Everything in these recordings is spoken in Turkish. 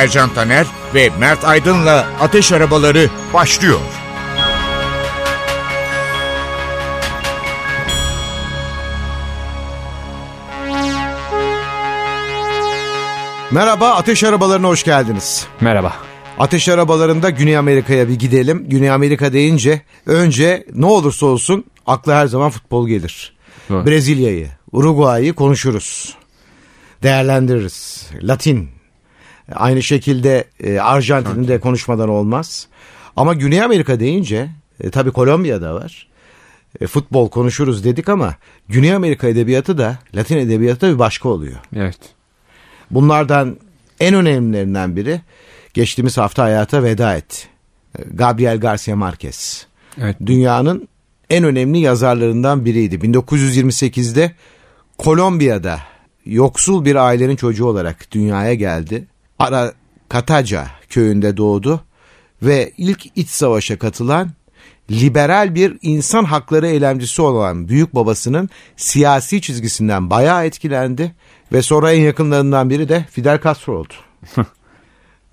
Ercan Taner ve Mert Aydın'la Ateş Arabaları başlıyor. Merhaba Ateş Arabalarına hoş geldiniz. Merhaba. Ateş Arabalarında Güney Amerika'ya bir gidelim. Güney Amerika deyince önce ne olursa olsun akla her zaman futbol gelir. Evet. Brezilya'yı, Uruguay'ı konuşuruz. Değerlendiririz. Latin. Aynı şekilde e, Arjantin'i de konuşmadan olmaz. Ama Güney Amerika deyince e, tabii Kolombiya'da var. E, futbol konuşuruz dedik ama Güney Amerika edebiyatı da Latin edebiyatı da bir başka oluyor. Evet. Bunlardan en önemlilerinden biri geçtiğimiz hafta hayata veda etti. Gabriel Garcia Marquez. Evet. Dünyanın en önemli yazarlarından biriydi. 1928'de Kolombiya'da yoksul bir ailenin çocuğu olarak dünyaya geldi. Ara Kataca köyünde doğdu ve ilk iç savaşa katılan liberal bir insan hakları eylemcisi olan büyük babasının siyasi çizgisinden bayağı etkilendi ve sonra en yakınlarından biri de Fidel Castro oldu.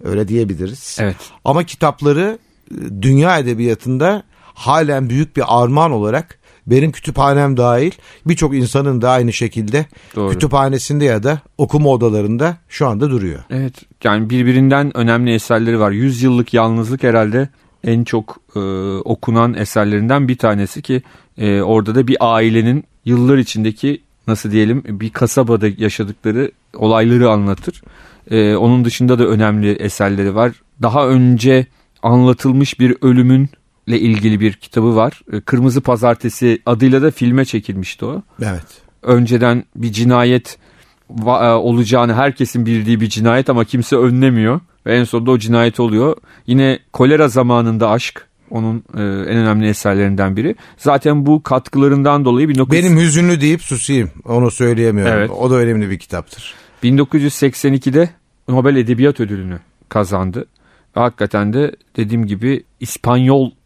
Öyle diyebiliriz. Evet. Ama kitapları e, dünya edebiyatında halen büyük bir armağan olarak benim kütüphanem dahil birçok insanın da aynı şekilde Doğru. kütüphanesinde ya da okuma odalarında şu anda duruyor. Evet. Yani birbirinden önemli eserleri var. 100 yıllık yalnızlık herhalde en çok e, okunan eserlerinden bir tanesi ki e, orada da bir ailenin yıllar içindeki nasıl diyelim bir kasabada yaşadıkları olayları anlatır. E, onun dışında da önemli eserleri var. Daha önce anlatılmış bir ölümün ile ilgili bir kitabı var. E, Kırmızı Pazartesi adıyla da filme çekilmişti o. Evet. önceden bir cinayet e, olacağını herkesin bildiği bir cinayet ama kimse önlemiyor ve en sonunda o cinayet oluyor. Yine kolera zamanında aşk onun e, en önemli eserlerinden biri. Zaten bu katkılarından dolayı 19... Benim hüzünlü deyip susayım. Onu söyleyemiyorum. Evet. O da önemli bir kitaptır. 1982'de Nobel Edebiyat Ödülünü kazandı. Hakikaten de dediğim gibi İspanyolca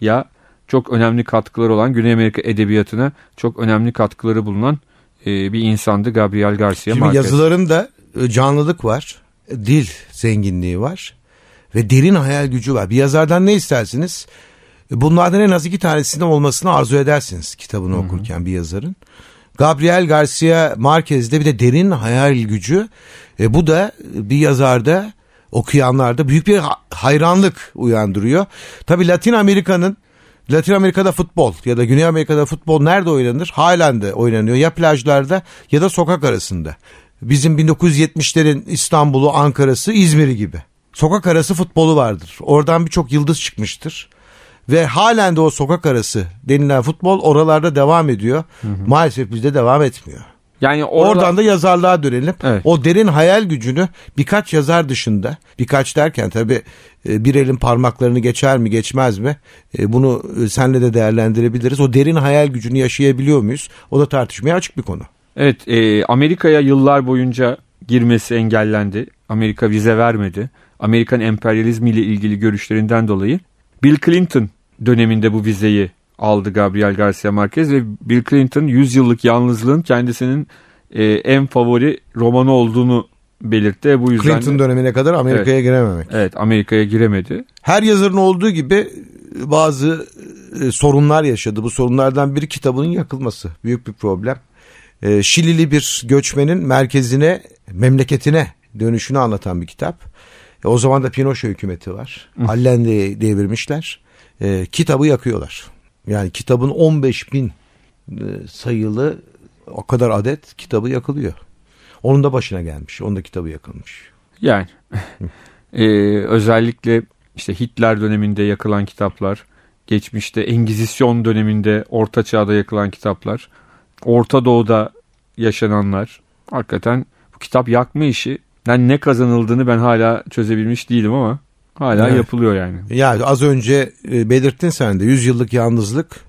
ya çok önemli katkıları olan Güney Amerika edebiyatına çok önemli katkıları bulunan e, bir insandı Gabriel Garcia Şimdi Marquez. yazılarında e, canlılık var. Dil zenginliği var. Ve derin hayal gücü var. Bir yazardan ne istersiniz? E, Bunlardan en az iki tanesinin olmasını arzu edersiniz kitabını okurken bir yazarın. Gabriel Garcia Marquez'de bir de derin hayal gücü. E, bu da bir yazarda okuyanlarda büyük bir ha- hayranlık uyandırıyor. Tabii Latin Amerika'nın Latin Amerika'da futbol ya da Güney Amerika'da futbol nerede oynanır? Halen de oynanıyor. Ya plajlarda ya da sokak arasında. Bizim 1970'lerin İstanbul'u, Ankara'sı, İzmir'i gibi. Sokak arası futbolu vardır. Oradan birçok yıldız çıkmıştır. Ve halen de o sokak arası denilen futbol oralarda devam ediyor. Maalesef bizde devam etmiyor. Yani orada, Oradan da yazarlığa dönelim. Evet. O derin hayal gücünü birkaç yazar dışında, birkaç derken tabii e, bir elin parmaklarını geçer mi geçmez mi? E, Bunu e, senle de değerlendirebiliriz. O derin hayal gücünü yaşayabiliyor muyuz? O da tartışmaya açık bir konu. Evet e, Amerika'ya yıllar boyunca girmesi engellendi. Amerika vize vermedi. Amerikan emperyalizmi ile ilgili görüşlerinden dolayı Bill Clinton döneminde bu vizeyi aldı Gabriel Garcia Marquez ve Bill Clinton 100 yıllık yalnızlığın kendisinin e, en favori romanı olduğunu belirtti. Bu yüzden Clinton de- dönemine kadar Amerika'ya girememek. evet Amerika'ya giremedi. Her yazarın olduğu gibi e, bazı e, sorunlar yaşadı. Bu sorunlardan biri kitabının yakılması. Büyük bir problem. E, Şilili bir göçmenin merkezine, memleketine dönüşünü anlatan bir kitap. E, o zaman da Pinochet hükümeti var. Allende'yi devirmişler. E, kitabı yakıyorlar. Yani kitabın 15 bin e, sayılı o kadar adet kitabı yakılıyor. Onun da başına gelmiş. Onun da kitabı yakılmış. Yani e, özellikle işte Hitler döneminde yakılan kitaplar, geçmişte Engizisyon döneminde Orta Çağ'da yakılan kitaplar, Orta Doğu'da yaşananlar. Hakikaten bu kitap yakma işi yani ne kazanıldığını ben hala çözebilmiş değilim ama hala Evet. yapılıyor yani. Ya az önce e, belirttin sen de 100 yıllık yalnızlık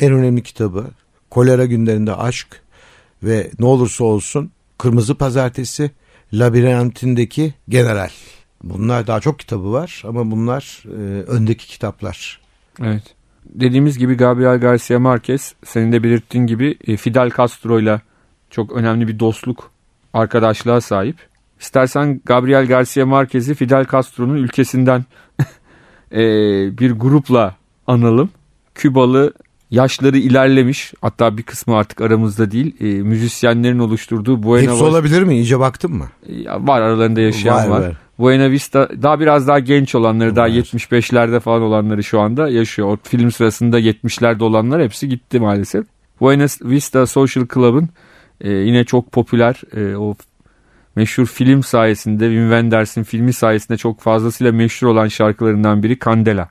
en önemli kitabı. Kolera günlerinde aşk ve ne olursa olsun Kırmızı Pazartesi labirentindeki general. Bunlar daha çok kitabı var ama bunlar e, öndeki kitaplar. Evet. Dediğimiz gibi Gabriel Garcia Marquez senin de belirttiğin gibi e, Fidel Castro ile çok önemli bir dostluk arkadaşlığa sahip. İstersen Gabriel Garcia Marquez'i Fidel Castro'nun ülkesinden e, bir grupla analım. Kübalı yaşları ilerlemiş hatta bir kısmı artık aramızda değil e, müzisyenlerin oluşturduğu Buena Hepsi olabilir mi? İyice baktın mı? Ya var aralarında yaşayan Var, var. var. Buena Vista daha biraz daha genç olanları daha Var. 75'lerde falan olanları şu anda yaşıyor. O film sırasında 70'lerde olanlar hepsi gitti maalesef. Buena Vista Social Club'ın e, yine çok popüler e, o meşhur film sayesinde Wim Wenders'in filmi sayesinde çok fazlasıyla meşhur olan şarkılarından biri Candela.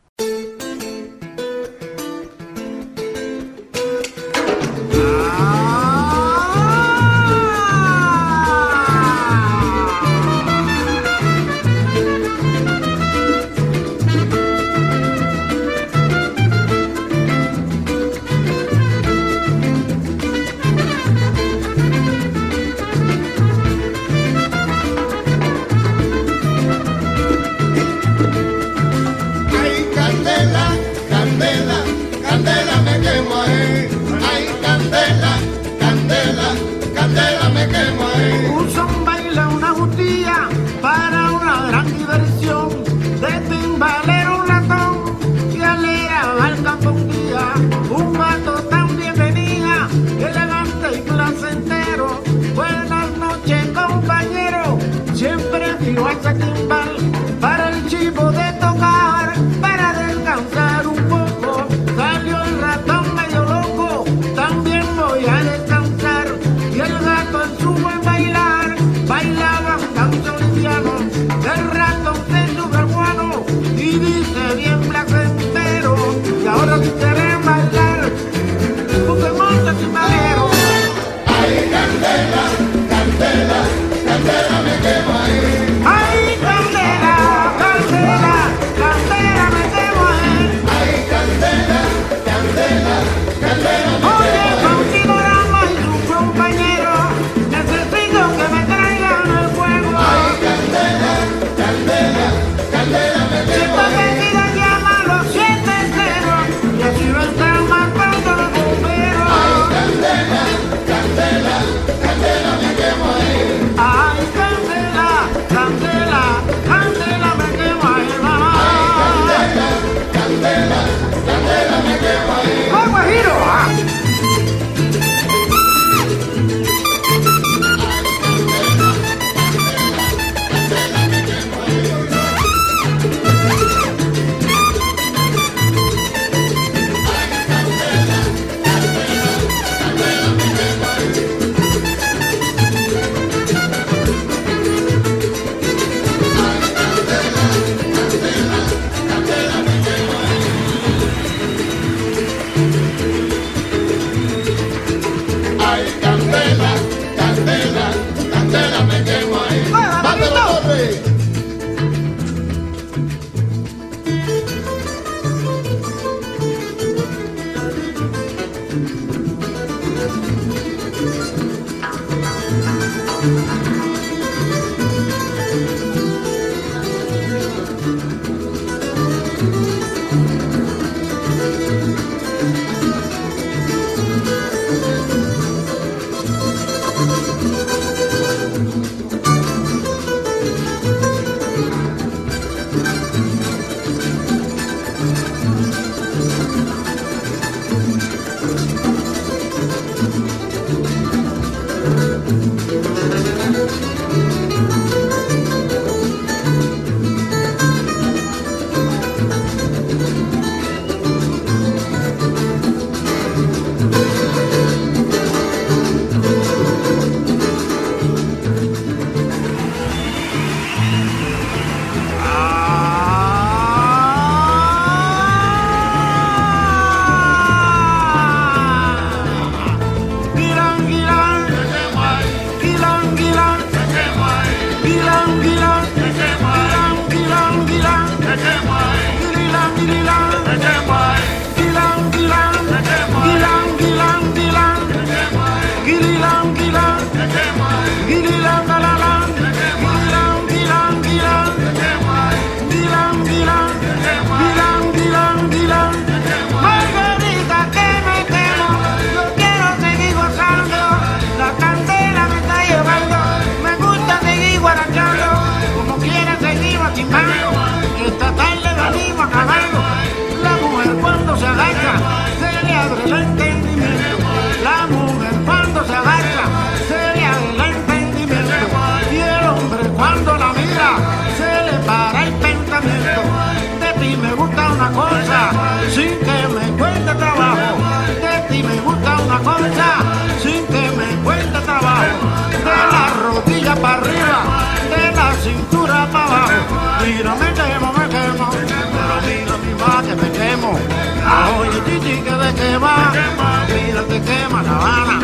Te quema la Habana.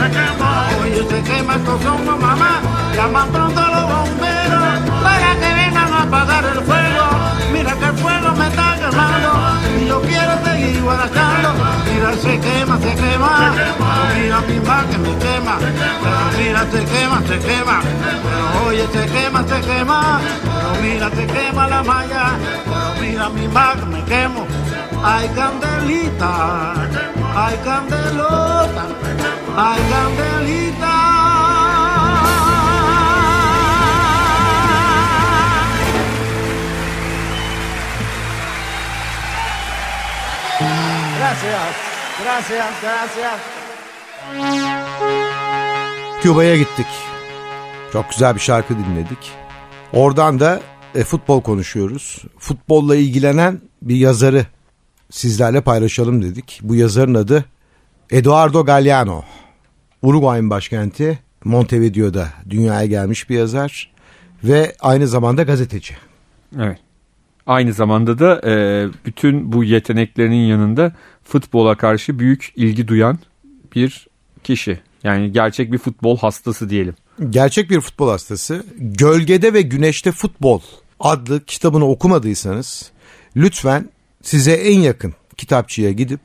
Oye, se quema estos somos mamá, llaman pronto a los bomberos para que vengan a apagar el fuego. Mira que el fuego me está quemando y yo quiero seguir guardando. Mira, se quema, se quema, pero mira mi mar que me quema. Pero mira, se quema, se quema, pero oye, se quema, se quema. Pero mira, se quema la malla, pero mira mi que me quemo. Ay, candelita, ay, candelota, ay, candelita. Gracias, gracias, gracias. Küba'ya gittik. Çok güzel bir şarkı dinledik. Oradan da e, futbol konuşuyoruz. Futbolla ilgilenen bir yazarı sizlerle paylaşalım dedik. Bu yazarın adı Eduardo Galeano. Uruguay'ın başkenti Montevideo'da dünyaya gelmiş bir yazar ve aynı zamanda gazeteci. Evet. Aynı zamanda da e, bütün bu yeteneklerinin yanında futbola karşı büyük ilgi duyan bir kişi. Yani gerçek bir futbol hastası diyelim. Gerçek bir futbol hastası. Gölgede ve Güneşte Futbol adlı kitabını okumadıysanız lütfen size en yakın kitapçıya gidip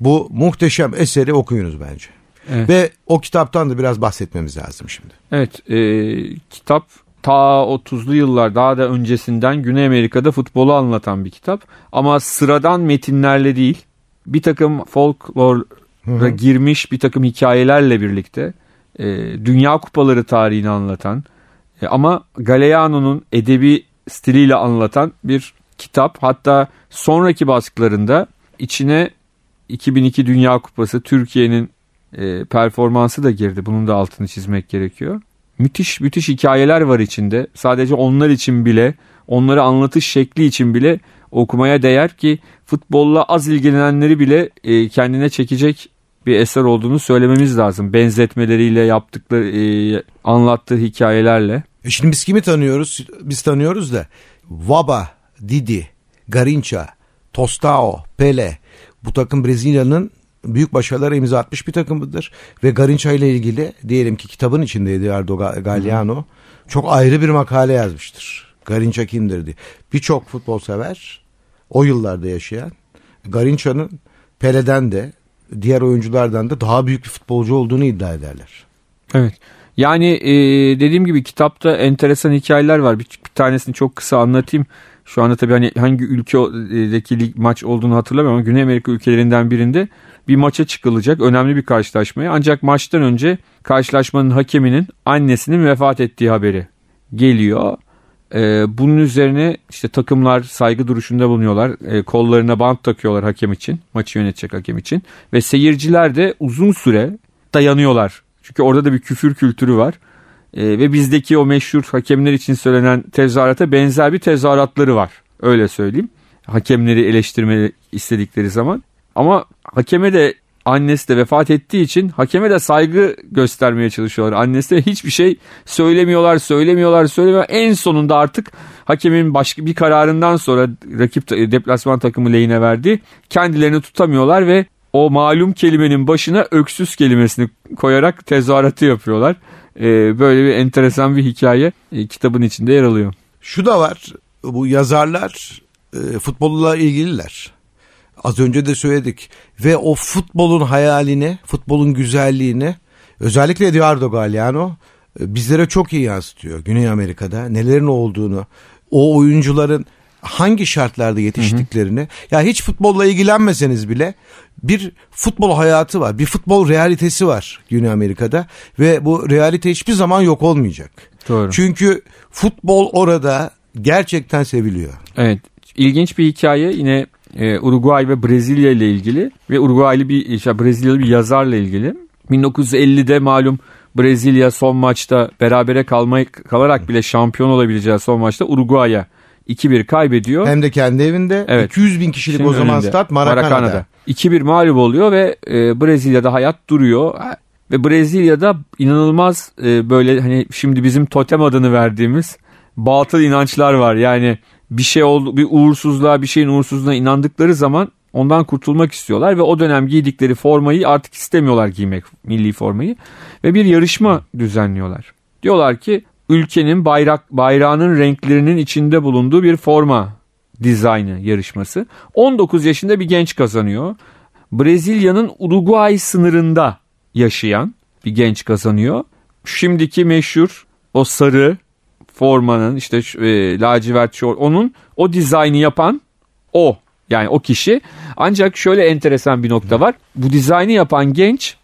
bu muhteşem eseri okuyunuz bence. Evet. Ve o kitaptan da biraz bahsetmemiz lazım şimdi. Evet, e, kitap ta 30'lu yıllar daha da öncesinden Güney Amerika'da futbolu anlatan bir kitap. Ama sıradan metinlerle değil, bir takım folklora girmiş bir takım hikayelerle birlikte e, Dünya Kupaları tarihini anlatan e, ama Galeano'nun edebi stiliyle anlatan bir kitap. Hatta sonraki baskılarında içine 2002 Dünya Kupası Türkiye'nin e, performansı da girdi. Bunun da altını çizmek gerekiyor. Müthiş müthiş hikayeler var içinde. Sadece onlar için bile, onları anlatış şekli için bile okumaya değer ki futbolla az ilgilenenleri bile e, kendine çekecek bir eser olduğunu söylememiz lazım. Benzetmeleriyle yaptıkları, e, anlattığı hikayelerle. E şimdi biz kimi tanıyoruz? Biz tanıyoruz da Vaba, Didi, Garincha, Tostao, Pele bu takım Brezilya'nın büyük başarılara imza atmış bir takımıdır. Ve Garincha ile ilgili diyelim ki kitabın içinde Eduardo Ga- Galeano çok ayrı bir makale yazmıştır. Garincha kimdir diye. Birçok futbol sever o yıllarda yaşayan Garincha'nın Pele'den de diğer oyunculardan da daha büyük bir futbolcu olduğunu iddia ederler. Evet. Yani e, dediğim gibi kitapta enteresan hikayeler var. Bir, bir tanesini çok kısa anlatayım. Şu anda tabii hani hangi ülkedeki lig maç olduğunu hatırlamıyorum ama Güney Amerika ülkelerinden birinde bir maça çıkılacak önemli bir karşılaşmaya. Ancak maçtan önce karşılaşmanın hakeminin annesinin vefat ettiği haberi geliyor. Ee, bunun üzerine işte takımlar saygı duruşunda bulunuyorlar. Ee, kollarına bant takıyorlar hakem için. Maçı yönetecek hakem için. Ve seyirciler de uzun süre dayanıyorlar. Çünkü orada da bir küfür kültürü var. Ee, ve bizdeki o meşhur hakemler için söylenen tezahürata benzer bir tezahüratları var. Öyle söyleyeyim. Hakemleri eleştirme istedikleri zaman. Ama hakeme de annesi de vefat ettiği için hakeme de saygı göstermeye çalışıyorlar. Annesi de hiçbir şey söylemiyorlar, söylemiyorlar, söylemiyorlar. En sonunda artık hakemin başka bir kararından sonra rakip deplasman takımı lehine verdi. Kendilerini tutamıyorlar ve o malum kelimenin başına öksüz kelimesini koyarak tezahüratı yapıyorlar. Ee, böyle bir enteresan bir hikaye e, kitabın içinde yer alıyor. Şu da var bu yazarlar e, futbolla ilgililer. Az önce de söyledik ve o futbolun hayalini, futbolun güzelliğini özellikle Eduardo Galeano e, bizlere çok iyi yansıtıyor. Güney Amerika'da nelerin olduğunu, o oyuncuların hangi şartlarda yetiştiklerini. Ya hiç futbolla ilgilenmeseniz bile bir futbol hayatı var, bir futbol realitesi var Güney Amerika'da ve bu realite hiçbir zaman yok olmayacak. Doğru. Çünkü futbol orada gerçekten seviliyor. Evet. ilginç bir hikaye yine e, Uruguay ve Brezilya ile ilgili ve Uruguaylı bir işte Brezilyalı bir yazarla ilgili. 1950'de malum Brezilya son maçta berabere kalmayı kalarak bile şampiyon olabileceği son maçta Uruguay'a 2-1 kaybediyor. Hem de kendi evinde. Evet. 200 bin kişilik Şimdi o zaman önünde. stat Maracana'da. 2-1 mağlup oluyor ve e, Brezilya'da hayat duruyor. Ve Brezilya'da inanılmaz e, böyle hani şimdi bizim totem adını verdiğimiz batıl inançlar var. Yani bir şey oldu, bir uğursuzluğa, bir şeyin uğursuzluğuna inandıkları zaman ondan kurtulmak istiyorlar ve o dönem giydikleri formayı artık istemiyorlar giymek milli formayı ve bir yarışma düzenliyorlar. Diyorlar ki ülkenin bayrak bayrağının renklerinin içinde bulunduğu bir forma dizaynı yarışması. 19 yaşında bir genç kazanıyor. Brezilya'nın Uruguay sınırında yaşayan bir genç kazanıyor. Şimdiki meşhur o sarı formanın işte e, lacivert şor onun o dizaynı yapan o yani o kişi. Ancak şöyle enteresan bir nokta var. Bu dizaynı yapan genç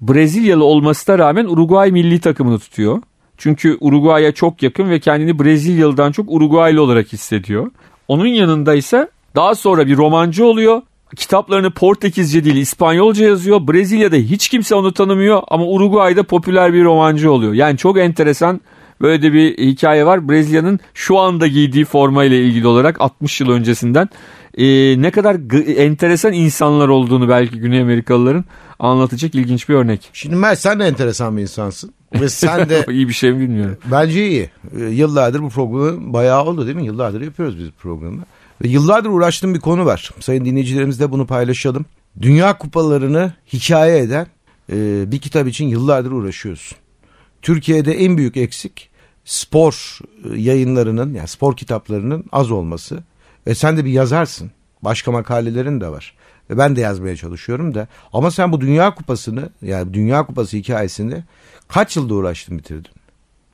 Brezilyalı olmasına rağmen Uruguay milli takımını tutuyor. Çünkü Uruguay'a çok yakın ve kendini Brezilyalı'dan çok Uruguaylı olarak hissediyor. Onun yanında ise daha sonra bir romancı oluyor. Kitaplarını Portekizce değil İspanyolca yazıyor. Brezilya'da hiç kimse onu tanımıyor ama Uruguay'da popüler bir romancı oluyor. Yani çok enteresan böyle de bir hikaye var. Brezilya'nın şu anda giydiği forma ile ilgili olarak 60 yıl öncesinden e, ne kadar enteresan insanlar olduğunu belki Güney Amerikalıların anlatacak ilginç bir örnek. Şimdi Mert sen de enteresan bir insansın. Ve sen de İyi bir şey mi bilmiyorum. bence iyi. Ee, Yıllardır bu programı bayağı oldu değil mi? Yıllardır yapıyoruz biz programı. Ve yıllardır uğraştığım bir konu var. Sayın dinleyicilerimizle bunu paylaşalım. Dünya kupalarını hikaye eden e, bir kitap için yıllardır uğraşıyorsun. Türkiye'de en büyük eksik spor e, yayınlarının yani spor kitaplarının az olması. Ve sen de bir yazarsın. Başka makalelerin de var. Ben de yazmaya çalışıyorum da. Ama sen bu Dünya Kupası'nı yani Dünya Kupası hikayesini kaç yılda uğraştın bitirdin?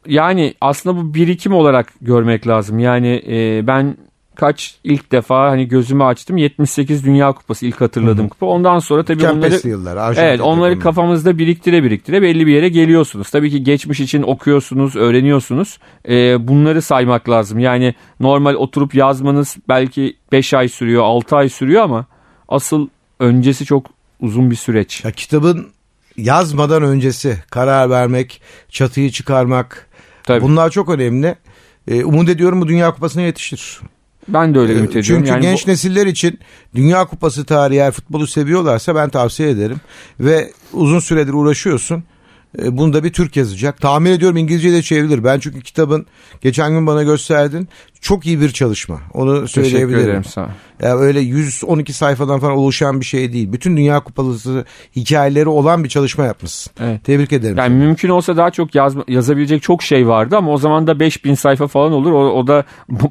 Yani aslında bu birikim olarak görmek lazım. Yani e, ben kaç ilk defa hani gözümü açtım 78 Dünya Kupası ilk hatırladığım kupa. Ondan sonra tabii onları Kempesli yıllar. Arjantin Evet onları takımı. kafamızda biriktire biriktire belli bir yere geliyorsunuz. Tabii ki geçmiş için okuyorsunuz, öğreniyorsunuz. Ee, bunları saymak lazım. Yani normal oturup yazmanız belki 5 ay sürüyor, 6 ay sürüyor ama asıl öncesi çok uzun bir süreç. Ya kitabın yazmadan öncesi karar vermek, çatıyı çıkarmak Tabii. bunlar çok önemli. Ee, umut ediyorum bu Dünya Kupası'na yetişir. Ben de öyle ümit ediyorum. Çünkü Yani bu- genç nesiller için Dünya Kupası tarihi eğer futbolu seviyorlarsa ben tavsiye ederim. Ve uzun süredir uğraşıyorsun. Ee, Bunu da bir Türk yazacak. Tahmin ediyorum İngilizce'ye de çevrilir. Ben çünkü kitabın geçen gün bana gösterdin. Çok iyi bir çalışma. Onu Teşekkür söyleyebilirim. ederim sağ ol. Ya öyle 112 sayfadan falan oluşan bir şey değil. Bütün Dünya Kupası hikayeleri olan bir çalışma yapmışsın. Evet. Tebrik ederim. Yani mümkün olsa daha çok yazma, yazabilecek çok şey vardı ama o zaman da 5000 sayfa falan olur. O, o da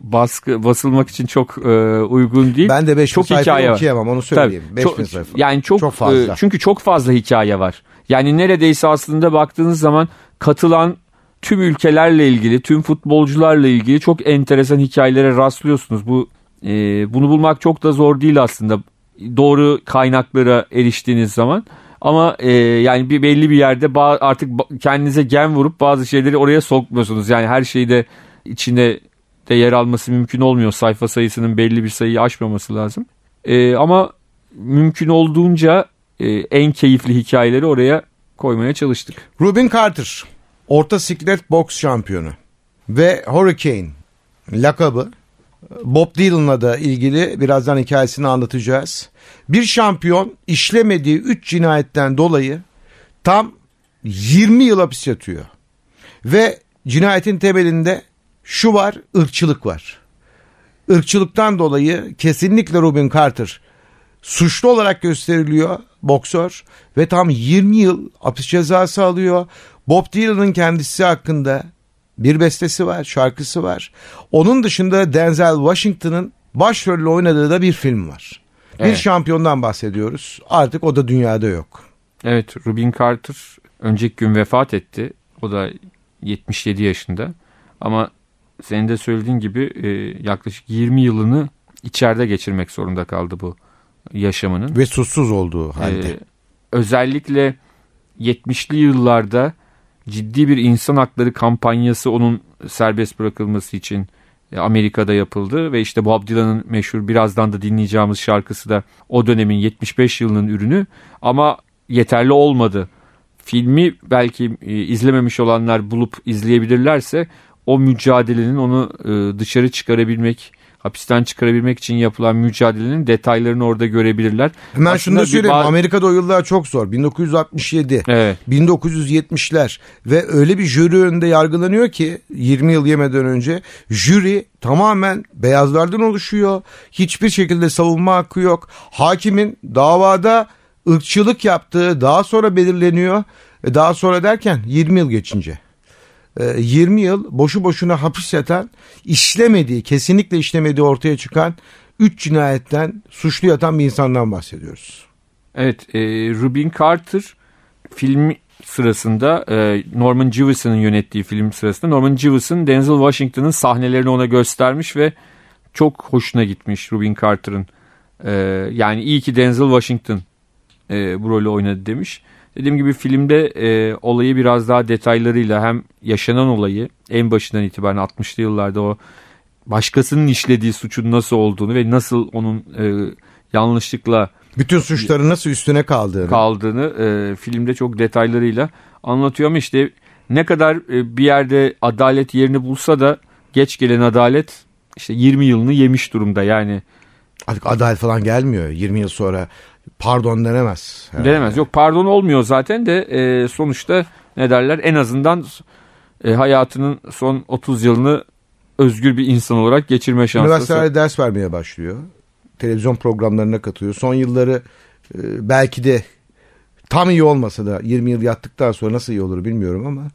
baskı basılmak için çok e, uygun değil. ben de 5000 çok sayfa hikaye var. okuyamam onu söyleyeyim. Tabii. 5000 Çok- sayfa. Yani çok, Çok fazla. e, çünkü çok fazla hikaye var. Yani neredeyse aslında baktığınız zaman katılan tüm ülkelerle ilgili, tüm futbolcularla ilgili çok enteresan hikayelere rastlıyorsunuz. Bu e, bunu bulmak çok da zor değil aslında. Doğru kaynaklara eriştiğiniz zaman. Ama e, yani bir belli bir yerde ba- artık kendinize gen vurup bazı şeyleri oraya sokmuyorsunuz. Yani her şeyi de içinde de yer alması mümkün olmuyor. Sayfa sayısının belli bir sayıyı aşmaması lazım. E, ama mümkün olduğunca e, en keyifli hikayeleri oraya koymaya çalıştık. Rubin Carter orta siklet boks şampiyonu ve Hurricane lakabı Bob Dylan'la da ilgili birazdan hikayesini anlatacağız. Bir şampiyon işlemediği 3 cinayetten dolayı tam 20 yıl hapis yatıyor. Ve cinayetin temelinde şu var ırkçılık var. Irkçılıktan dolayı kesinlikle Rubin Carter suçlu olarak gösteriliyor boksör ve tam 20 yıl hapis cezası alıyor. Bob Dylan'ın kendisi hakkında bir bestesi var, şarkısı var. Onun dışında Denzel Washington'ın başrolle oynadığı da bir film var. Bir Evet. şampiyondan bahsediyoruz. Artık o da dünyada yok. Evet Rubin Carter önceki gün vefat etti. O da 77 yaşında. Ama senin de söylediğin gibi e, yaklaşık 20 yılını içeride geçirmek zorunda kaldı bu yaşamının. Ve suçsuz olduğu halde. Ee, özellikle 70'li yıllarda ciddi bir insan hakları kampanyası onun serbest bırakılması için e, Amerika'da yapıldı ve işte Bob Dylan'ın meşhur birazdan da dinleyeceğimiz şarkısı da o dönemin 75 yılının ürünü ama yeterli olmadı. Filmi belki e, izlememiş olanlar bulup izleyebilirlerse o mücadelenin onu e, dışarı çıkarabilmek, hapisten çıkarabilmek için yapılan mücadelenin detaylarını orada görebilirler. Hemen Aslında şunu da söyleyeyim. ba- Amerika'da o yıllar çok zor. 1967, Evet. 1970'ler ve öyle bir jüri önünde yargılanıyor ki 20 yıl yemeden önce jüri tamamen beyazlardan oluşuyor. Hiçbir şekilde savunma hakkı yok. Hakimin davada ırkçılık yaptığı daha sonra belirleniyor. E, Daha sonra derken 20 yıl geçince. E, 20 yıl boşu boşuna hapis yatan, işlemediği, kesinlikle işlemediği ortaya çıkan 3 cinayetten suçlu yatan bir insandan bahsediyoruz. Evet, e, Rubin Carter film sırasında e, Norman Jewison'ın yönettiği film sırasında Norman Jewison Denzel Washington'ın sahnelerini ona göstermiş ve çok hoşuna gitmiş Rubin Carter'ın. E, yani iyi ki Denzel Washington e, bu rolü oynadı demiş. Dediğim gibi filmde e, olayı biraz daha detaylarıyla hem yaşanan olayı en başından itibaren 60'lı yıllarda o başkasının işlediği suçun nasıl olduğunu ve nasıl onun e, yanlışlıkla Bütün suçların nasıl üstüne kaldığını. kaldığını e, filmde çok detaylarıyla anlatıyor ama işte ne kadar e, bir yerde adalet yerini bulsa da geç gelen adalet işte 20 yılını yemiş durumda yani Artık adalet falan gelmiyor 20 yıl sonra. Pardon denemez. herhalde. denemez. Yok pardon olmuyor zaten de e, sonuçta ne derler en azından e, hayatının son 30 yılını özgür bir insan olarak geçirme şansı. Üniversitelerde ders vermeye başlıyor. Televizyon programlarına katılıyor. Son yılları e, belki de tam iyi olmasa da 20 yıl yattıktan sonra nasıl iyi olur bilmiyorum ama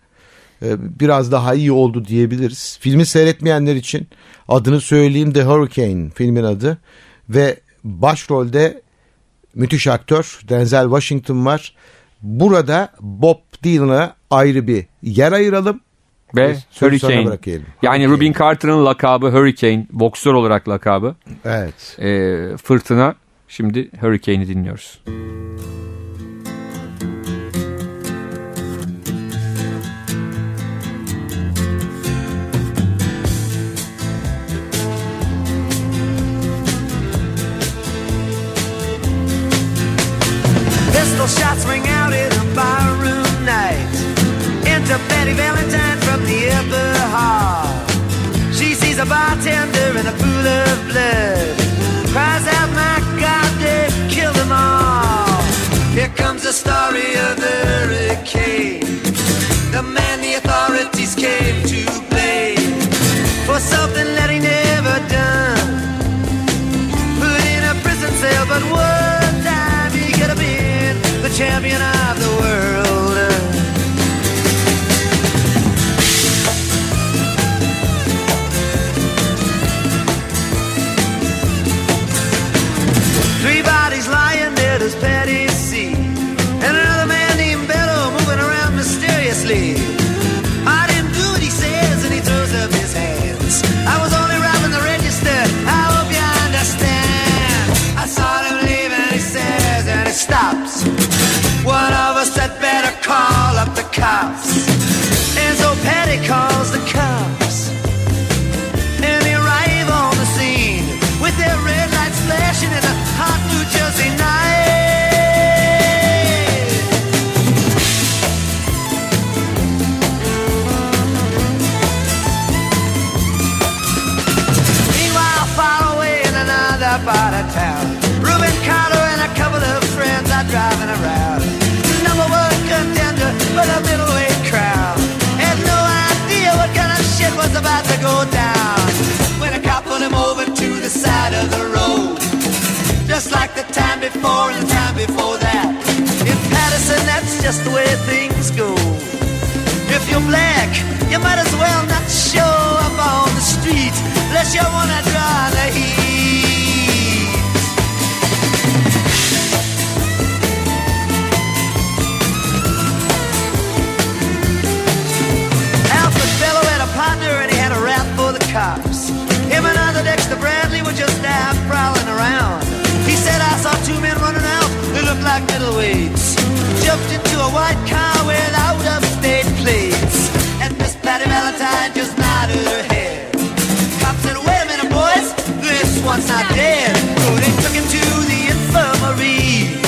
e, biraz daha iyi oldu diyebiliriz. Filmi seyretmeyenler için adını söyleyeyim The Hurricane filmin adı ve başrolde müthiş aktör Denzel Washington var. Burada Bob Dylan'a ayrı bir yer ayıralım. Ve Hurricane. Yani. Rubin Carter'ın lakabı Hurricane, boksör olarak lakabı. Evet. E, fırtına. Şimdi Hurricane'i dinliyoruz. Pistol shots ring out in a barroom night. Enter Betty Valentine from the upper hall. Champion of the world. Cops. And so Patty calls the cops. And the time before that. In Patterson, that's just the way things go. If you're black, you might as well not show up on the street unless you wanna draw the heat. Alfred Bello had a partner and he had a rap for the cops. Him and other Dexter Bradley were just out prowling around. Saw two men running out. They looked like middleweights. Jumped into a white car without upstate plates. And Miss Patty Valentine just nodded her head. Cop said, wait a minute, boys. This one's not dead. So they took him to the infirmary.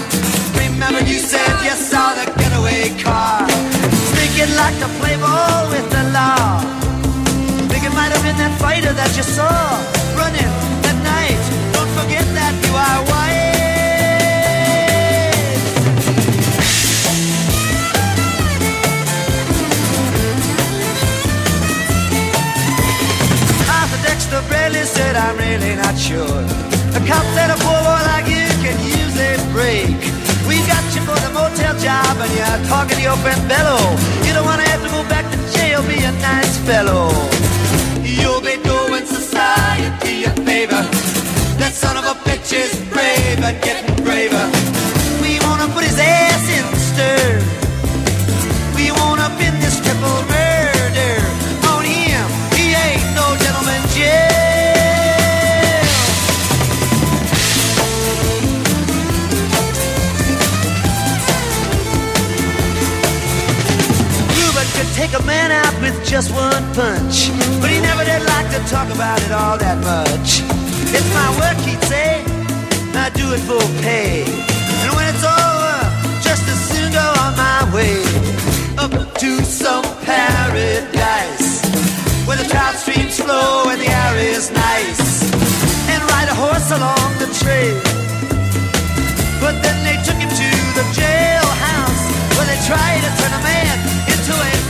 Remember you said you saw the getaway car. Thinking like to play ball with the law. Think it might have been that fighter that you saw running that night. Don't forget that you are. Arthur Dexter Bradley said, I'm really not sure. A cop said a poor boy like talking to your friend Bello. You don't want to have to go back to jail, be a nice fellow. You'll be doing society a favor. That son of a bitch is brave and getting braver. Just one punch, but he never did like to talk about it all that much. It's my work, he'd say. and I do it for pay. And when it's over, just as soon go on my way up to some paradise where the trout streams flow and the air is nice, and ride a horse along the trail. But then they took him to the jailhouse where they tried to turn a man into a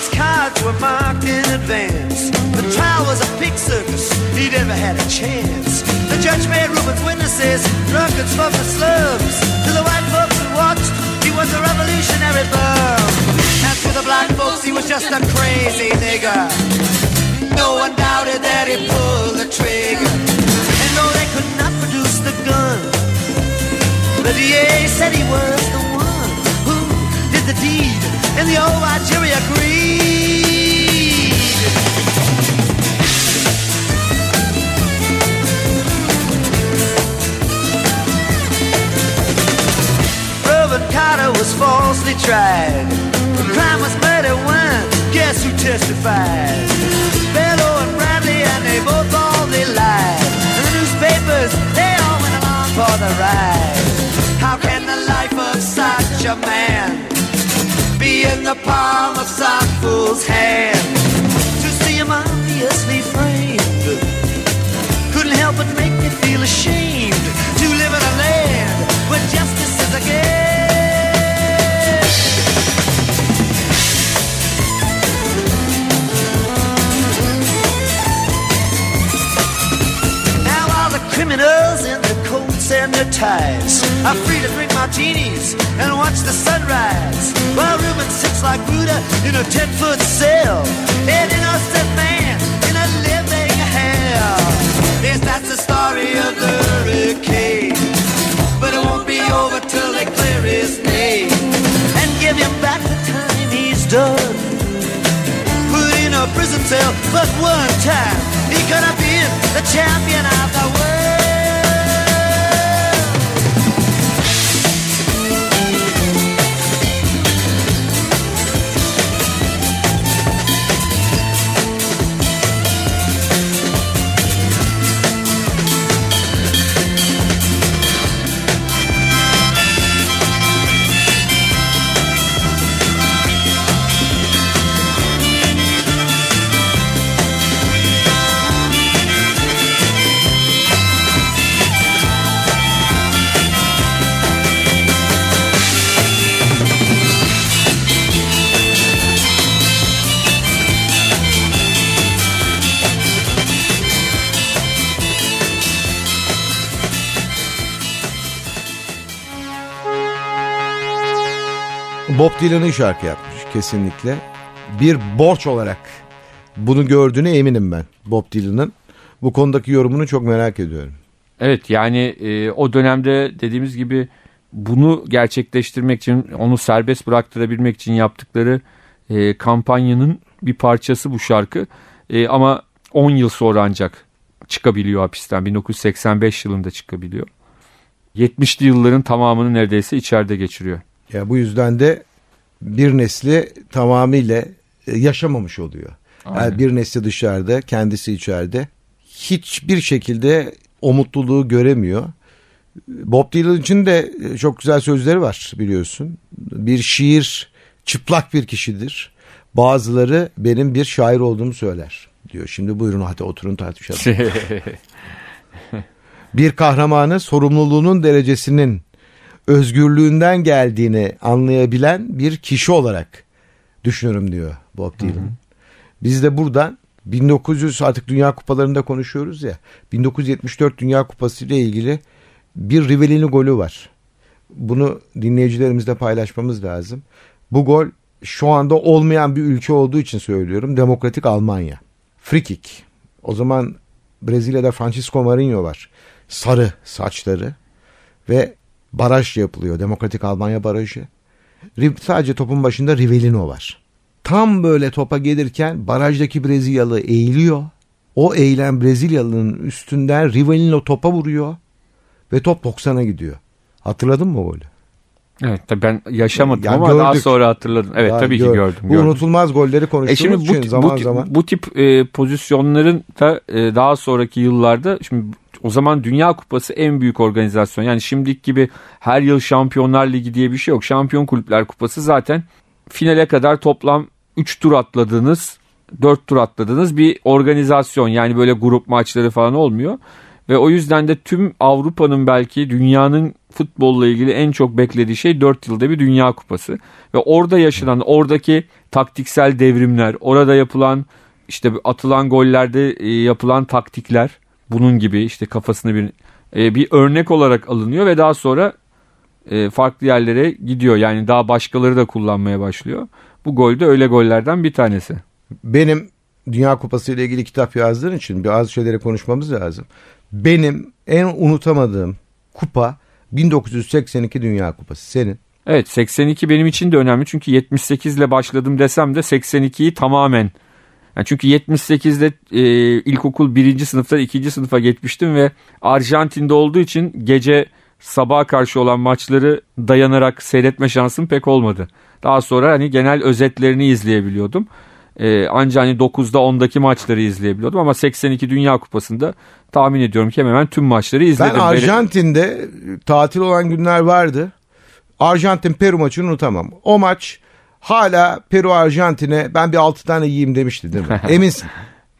Reuben's cards were marked in advance. The trial was a pig circus, he never had a chance. The judge made Reuben's witnesses drunkards from the slums. To the white folks who watched, he was a revolutionary bum. And to the black folks, he was just a crazy nigger. No one doubted that he pulled the trigger. And though they could not produce the gun, the DA said he was the the deed, and the old agreed. Reuben Carter was falsely tried. The crime was murder one. Guess who testified? Bello and Bradley, and they both all they lied. The newspapers, they all went along for the ride. How can the life of such a man be in the palm of some fool's hand? To see him obviously framed couldn't help but make me feel ashamed to live in a land where justice is a game. Now all the criminals in their coats and their ties are free to drink martinis and watch the sunrise. While like Buddha in a ten-foot cell, an innocent man in a living hell. Yes, that's the story of the hurricane. But it won't be over till they clear his name and give him back the time he's done. Put in a prison cell, but one time he could have been the champion of the world. Bob Dylan'ın şarkı yapmış kesinlikle. Bir borç olarak bunu gördüğüne eminim ben Bob Dylan'ın. Bu konudaki yorumunu çok merak ediyorum. Evet yani e, o dönemde dediğimiz gibi bunu gerçekleştirmek için onu serbest bıraktırabilmek için yaptıkları e, kampanyanın bir parçası bu şarkı. E, ama 10 yıl sonra ancak çıkabiliyor hapisten. 1985 yılında çıkabiliyor. 70'li yılların tamamını neredeyse içeride geçiriyor. Ya bu yüzden de bir nesli tamamıyla e, yaşamamış oluyor. Aynen. Yani bir nesli dışarıda, kendisi içeride. Hiçbir şekilde o mutluluğu göremiyor. Bob Dylan için de e, çok güzel sözleri var biliyorsun. Bir şiir çıplak bir kişidir. Bazıları benim bir şair olduğumu söyler diyor. Şimdi buyurun hadi oturun tartışalım. bir kahramanı sorumluluğunun derecesinin özgürlüğünden geldiğini anlayabilen bir kişi olarak düşünüyorum diyor Bob Dylan. Biz de buradan 1900 artık Dünya Kupalarında konuşuyoruz ya. 1974 Dünya Kupası ile ilgili bir Rivellini golü var. Bunu dinleyicilerimizle paylaşmamız lazım. Bu gol şu anda olmayan bir ülke olduğu için söylüyorum. Demokratik Almanya. Free kick. O zaman Brezilya'da Francisco Marinho var. Sarı saçları ve baraj yapılıyor. Demokratik Almanya barajı. Sadece topun başında Rivellino var. Tam böyle topa gelirken barajdaki Brezilyalı eğiliyor. O eğilen Brezilyalı'nın üstünden Rivellino topa vuruyor ve top 90'a gidiyor. Hatırladın mı o golü? Evet tabii ben yaşamadım Ya ama gördük. daha sonra hatırladım. Evet Daha tabii ki gör- gördüm. Bu gördüm. unutulmaz golleri E konuştuğumuz şimdi bu, için zaman bu, zaman. bu tip e, pozisyonların da e, daha sonraki yıllarda şimdi o zaman Dünya Kupası en büyük organizasyon. Yani şimdiki gibi her yıl Şampiyonlar Ligi diye bir şey yok. Şampiyon Kulüpler Kupası zaten finale kadar toplam 3 tur atladığınız 4 tur atladığınız bir organizasyon. Yani böyle grup maçları falan olmuyor. Ve o yüzden de tüm Avrupa'nın belki dünyanın futbolla ilgili en çok beklediği şey 4 yılda bir Dünya Kupası. Ve orada yaşanan oradaki taktiksel devrimler, orada yapılan işte atılan gollerde e, yapılan taktikler bunun gibi işte kafasını bir e, bir örnek olarak alınıyor ve daha sonra e, farklı yerlere gidiyor. Yani daha başkaları da kullanmaya başlıyor. Bu gol de öyle gollerden bir tanesi. Benim Dünya Kupası ile ilgili kitap yazdığın için bazı şeyleri konuşmamız lazım. Benim en unutamadığım kupa 1982 Dünya Kupası. Senin. Evet 82 benim için de önemli çünkü 78 ile başladım desem de 82'yi tamamen yani çünkü 78'de e, ilkokul birinci sınıftan ikinci sınıfa geçmiştim ve Arjantin'de olduğu için gece sabaha karşı olan maçları dayanarak seyretme şansım pek olmadı. Daha sonra hani genel özetlerini izleyebiliyordum. E, ancak hani 9'da 10'daki maçları izleyebiliyordum ama 82 Dünya Kupası'nda tahmin ediyorum ki hemen hemen tüm maçları izledim. Ben Arjantin'de tatil olan günler vardı. Arjantin Peru maçını unutamam. O maç hala Peru Arjantin'e ben bir 6 tane yiyeyim demişti değil mi? Eminsin.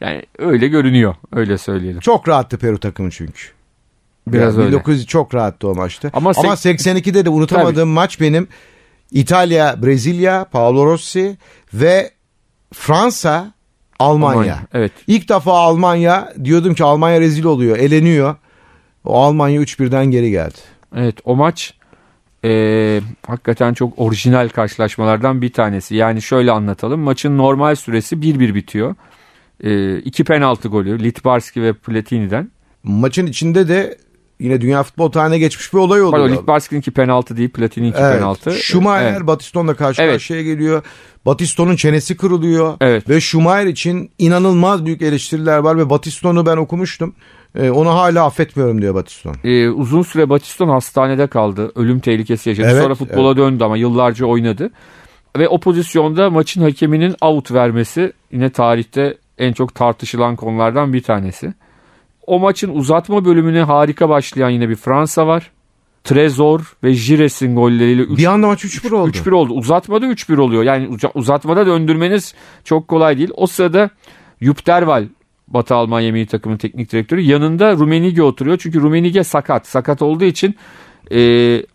Yani öyle görünüyor öyle söyleyelim. Çok rahattı Peru takımı çünkü. Biraz Yani öyle. 1900 çok rahattı o maçta. Ama Ama, sek- 82'de de unutamadığım maç benim İtalya, Brezilya, Paolo Rossi ve Fransa, Almanya. Almanya, evet. İlk defa Almanya diyordum ki Almanya rezil oluyor, eleniyor. O Almanya 3-1'den geri geldi. Evet o maç e, hakikaten çok orijinal karşılaşmalardan bir tanesi. Yani şöyle anlatalım. Maçın normal süresi 1-1 bitiyor. E, iki penaltı golü Litbarski ve Platini'den. Maçın içinde de yine dünya futbol tarihine geçmiş bir olay oluyor. Pardon Litbarski'ninki penaltı değil Platini'ninki Evet. penaltı. Schumacher Evet. Batiston'la karşı Evet. karşıya geliyor. Batiston'un çenesi kırılıyor. Evet. Ve Schumacher için inanılmaz büyük eleştiriler var ve Batiston'u ben okumuştum. Ee, onu hala affetmiyorum diyor Batiston. E, uzun süre Batiston hastanede kaldı. Ölüm tehlikesi yaşadı. Evet, Sonra futbola döndü ama yıllarca oynadı. Ve o pozisyonda maçın hakeminin out vermesi yine tarihte en çok tartışılan konulardan bir tanesi. O maçın uzatma bölümüne harika başlayan yine bir Fransa var. Trezor ve Jires'in golleriyle 3 Bir anda maç 3-1 oldu. 3-1 oldu. Uzatmada 3-1 oluyor. Yani uza- uzatmada döndürmeniz çok kolay değil. O sırada Jupp Derwal Batı Almanya milli takımın teknik direktörü yanında Rumenige oturuyor. Çünkü Rumenige sakat. Sakat olduğu için e,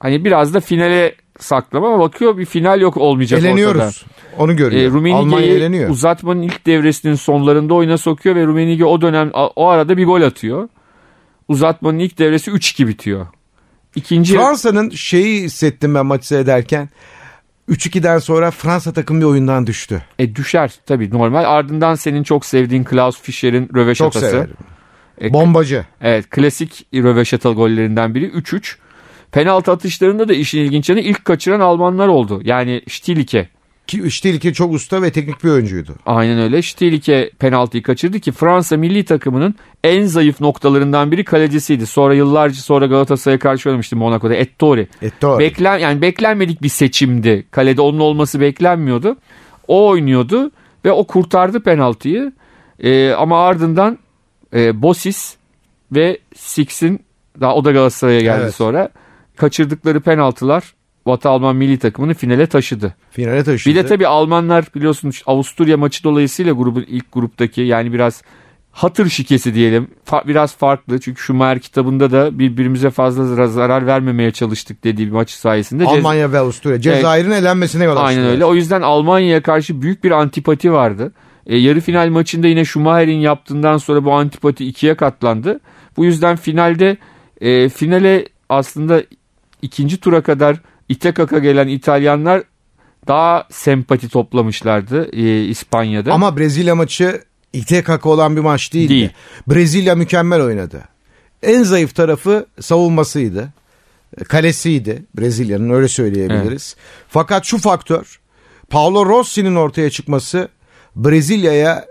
hani biraz da finale saklama ama bakıyor bir final yok olmayacak ortada. Eleniyoruz. Onu E, görüyor. Almanya Rumenige'yi uzatmanın ilk devresinin sonlarında oyuna sokuyor ve Rumenige o dönem o arada bir gol atıyor. Uzatmanın ilk devresi 3-2 bitiyor. İkinci Fransa'nın şeyi hissettim ben maçı seyrederken. 3-2'den sonra Fransa takım bir oyundan düştü. E düşer tabii normal. Ardından senin çok sevdiğin Klaus Fischer'in Çok röveşatası. severim. E, Bombacı. Evet klasik röveşata gollerinden biri 3-3. Penaltı atışlarında da işin ilginç yanı ilk kaçıran Almanlar oldu. Yani Stilike Ki Stilke çok usta ve teknik bir oyuncuydu. Aynen öyle. Stilike penaltıyı kaçırdı ki Fransa milli takımının en zayıf noktalarından biri kalecisiydi. Sonra yıllarca sonra Galatasaray'a karşı oynamıştı Monaco'da. Ettori. Ettori. Beklen yani beklenmedik bir seçimdi. Kalede onun olması beklenmiyordu. O oynuyordu ve o kurtardı penaltıyı. Ee, ama ardından e, Bosis ve Six'in daha o da Galatasaray'a geldi Evet. sonra. Kaçırdıkları penaltılar Batı Alman milli takımını finale taşıdı. Finale taşıdı. Bir de tabii Almanlar biliyorsunuz Avusturya maçı dolayısıyla grubun ilk gruptaki yani biraz hatır şikesi diyelim. Fa- biraz farklı çünkü Schumacher kitabında da birbirimize fazla zar- zarar vermemeye çalıştık dediği bir maç sayesinde. Almanya ve Avusturya. Cezayir'in elenmesine yol açtılar. Aynen öyle. O yüzden Almanya'ya karşı büyük bir antipati vardı. E, yarı final maçında yine Schumacher'in yaptığından sonra bu antipati ikiye katlandı. Bu yüzden finalde e, finale aslında ikinci tura kadar ite kaka gelen İtalyanlar daha sempati toplamışlardı e, İspanya'da. Ama Brezilya maçı ite kaka olan bir maç değildi. Değil. Brezilya mükemmel oynadı. En zayıf tarafı savunmasıydı. Kalesiydi Brezilya'nın öyle söyleyebiliriz. Fakat şu faktör Paolo Rossi'nin ortaya çıkması Brezilya'ya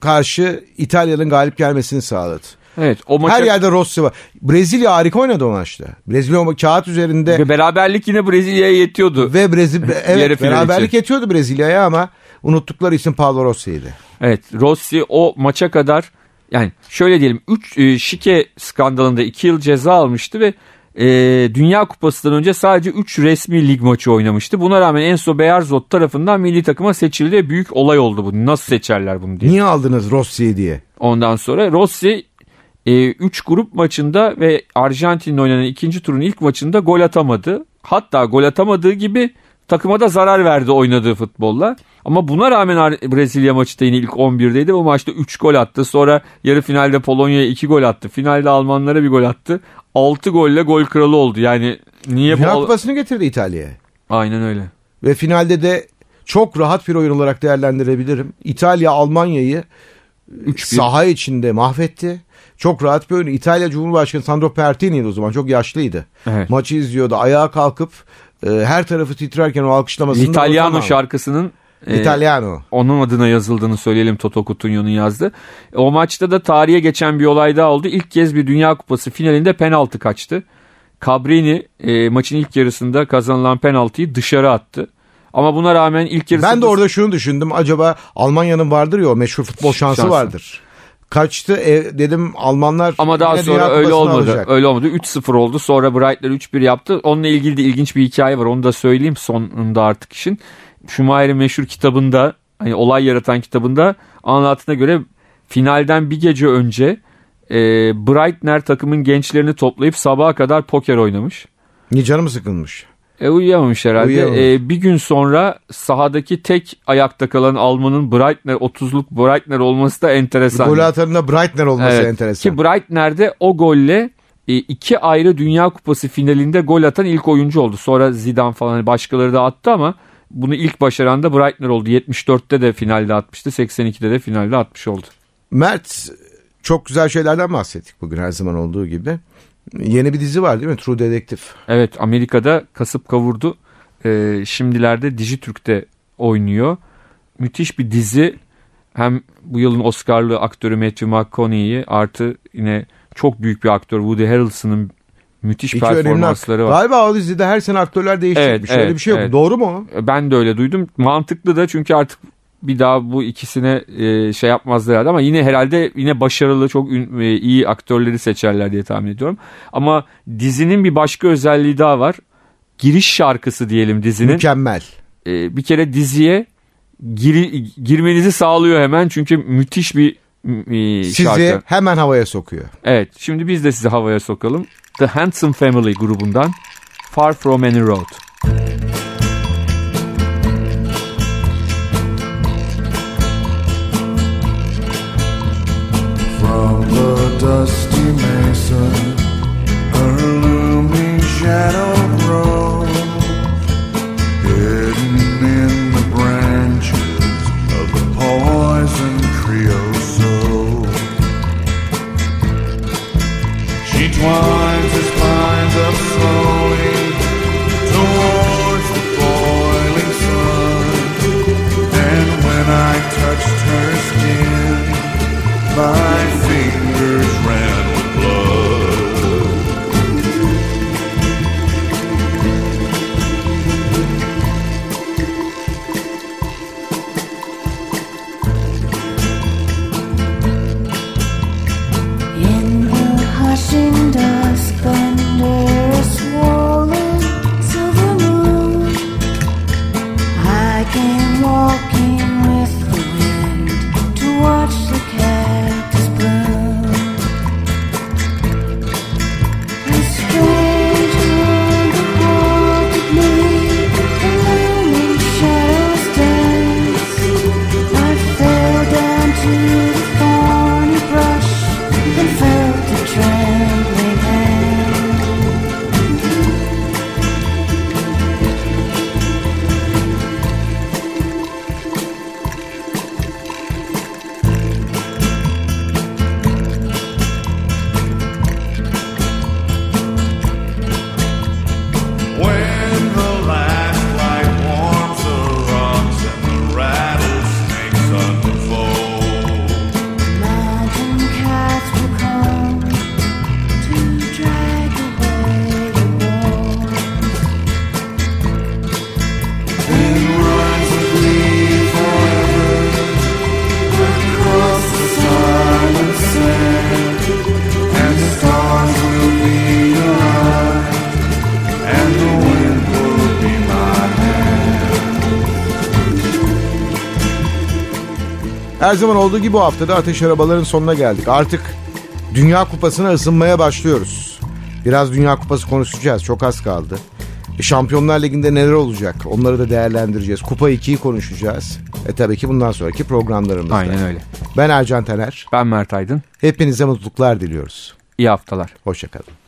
karşı İtalya'nın galip gelmesini sağladı. Evet, o maça Her yerde Rossi var. Brezilya harika oynadı o maçta. Brezilya kağıt üzerinde ve beraberlik yine Brezilya'ya yetiyordu. ve Brezilya evet beraberlik için. yetiyordu Brezilya'ya ama unuttukları isim Paolo Rossi'ydi. Evet Rossi o maça kadar yani şöyle diyelim 3 şike skandalında 2 yıl ceza almıştı ve e, Dünya Kupası'ndan önce sadece 3 resmi lig maçı oynamıştı. Buna rağmen Enzo Bearzot tarafından milli takıma seçildi ve büyük olay oldu bu. Nasıl seçerler bunu diye. Niye aldınız Rossi'yi diye? Ondan sonra Rossi 3 grup maçında ve Arjantin'le oynanan ikinci turun ilk maçında gol atamadı. Hatta gol atamadığı gibi takıma da zarar verdi oynadığı futbolla. Ama buna rağmen Brezilya maçı da yine ilk 11'deydi. Bu maçta 3 gol attı. Sonra yarı finalde Polonya'ya 2 gol attı. Finalde Almanlara bir gol attı. 6 golle gol kralı oldu. Yani niye Final. Kupası'nı getirdi İtalya'ya. Aynen öyle. Ve finalde de çok rahat bir oyun olarak değerlendirebilirim. İtalya Almanya'yı saha içinde mahvetti. Çok rahat bir oyun. İtalya Cumhurbaşkanı Sandro Pertini'ydi o zaman. Çok yaşlıydı. Evet. Maçı izliyordu. Ayağa kalkıp e, her tarafı titrerken o alkışlamasını unutamam. şarkısının e, İtalyano. onun adına yazıldığını söyleyelim Toto Cutugno'nun yazdı. O maçta da tarihe geçen bir olay daha oldu. İlk kez bir Dünya Kupası finalinde penaltı kaçtı. Cabrini e, maçın ilk yarısında kazanılan penaltıyı dışarı attı. Ama buna rağmen ilk yarısında... Ben de orada şunu düşündüm. Acaba Almanya'nın vardır ya o meşhur futbol şansı, Şansı. vardır. Kaçtı e, dedim Almanlar Ama daha sonra öyle olmadı. alacak. Öyle olmadı. 3-0 oldu. Sonra Brightler 3-1 yaptı. Onunla ilgili de ilginç bir hikaye var. Onu da söyleyeyim sonunda artık işin. Schumacher'in meşhur kitabında hani olay yaratan kitabında anlattığına göre finalden bir gece önce e, Breitner takımın gençlerini toplayıp sabaha kadar poker oynamış. Niye canım sıkılmış? E, uyuyamamış herhalde. Uyuyamamış. E, bir gün sonra sahadaki tek ayakta kalan Alman'ın Breitner 30'luk Breitner olması da enteresan. Golü atanında Breitner olması Evet. enteresan. Ki Breitner'de o golle e, iki ayrı Dünya Kupası finalinde gol atan ilk oyuncu oldu. Sonra Zidane falan hani başkaları da attı ama bunu ilk başaran da Breitner oldu. 74'te de finalde atmıştı. 82'de de finalde atmış oldu. Mert çok güzel şeylerden bahsettik bugün her zaman olduğu gibi. Yeni bir dizi var değil mi? True Detective. Evet Amerika'da kasıp kavurdu. E, şimdilerde Dijitürk'te oynuyor. Müthiş bir dizi. Hem bu yılın Oscar'lı aktörü Matthew McConaughey'i artı yine çok büyük bir aktör Woody Harrelson'ın müthiş İki performansları var. Galiba o dizide her sene aktörler değişecekmiş. Evet, Öyle evet, bir şey yok. evet. Doğru mu? Ben de öyle duydum. Mantıklı da çünkü artık bir daha bu ikisine e, şey yapmazlar herhalde ama yine herhalde yine başarılı çok ün- e, iyi aktörleri seçerler diye tahmin ediyorum. Ama dizinin bir başka özelliği daha var. Giriş şarkısı diyelim dizinin. Mükemmel. E, bir kere diziye giri, girmenizi sağlıyor hemen çünkü müthiş bir e, Sizi şarkı. hemen havaya sokuyor. Evet şimdi biz de sizi havaya sokalım. The Handsome Family grubundan Far From Any Road. Her zaman olduğu gibi bu haftada Ateş Arabaların sonuna geldik. Artık Dünya Kupası'na ısınmaya başlıyoruz. Biraz Dünya Kupası konuşacağız. Çok az kaldı. E, Şampiyonlar Ligi'nde neler olacak? Onları da değerlendireceğiz. Kupa 2'yi konuşacağız. E tabii ki bundan sonraki programlarımızda. Aynen öyle. Ben Ercan Taner. Ben Mert Aydın. Hepinize mutluluklar diliyoruz. İyi haftalar. Hoşçakalın.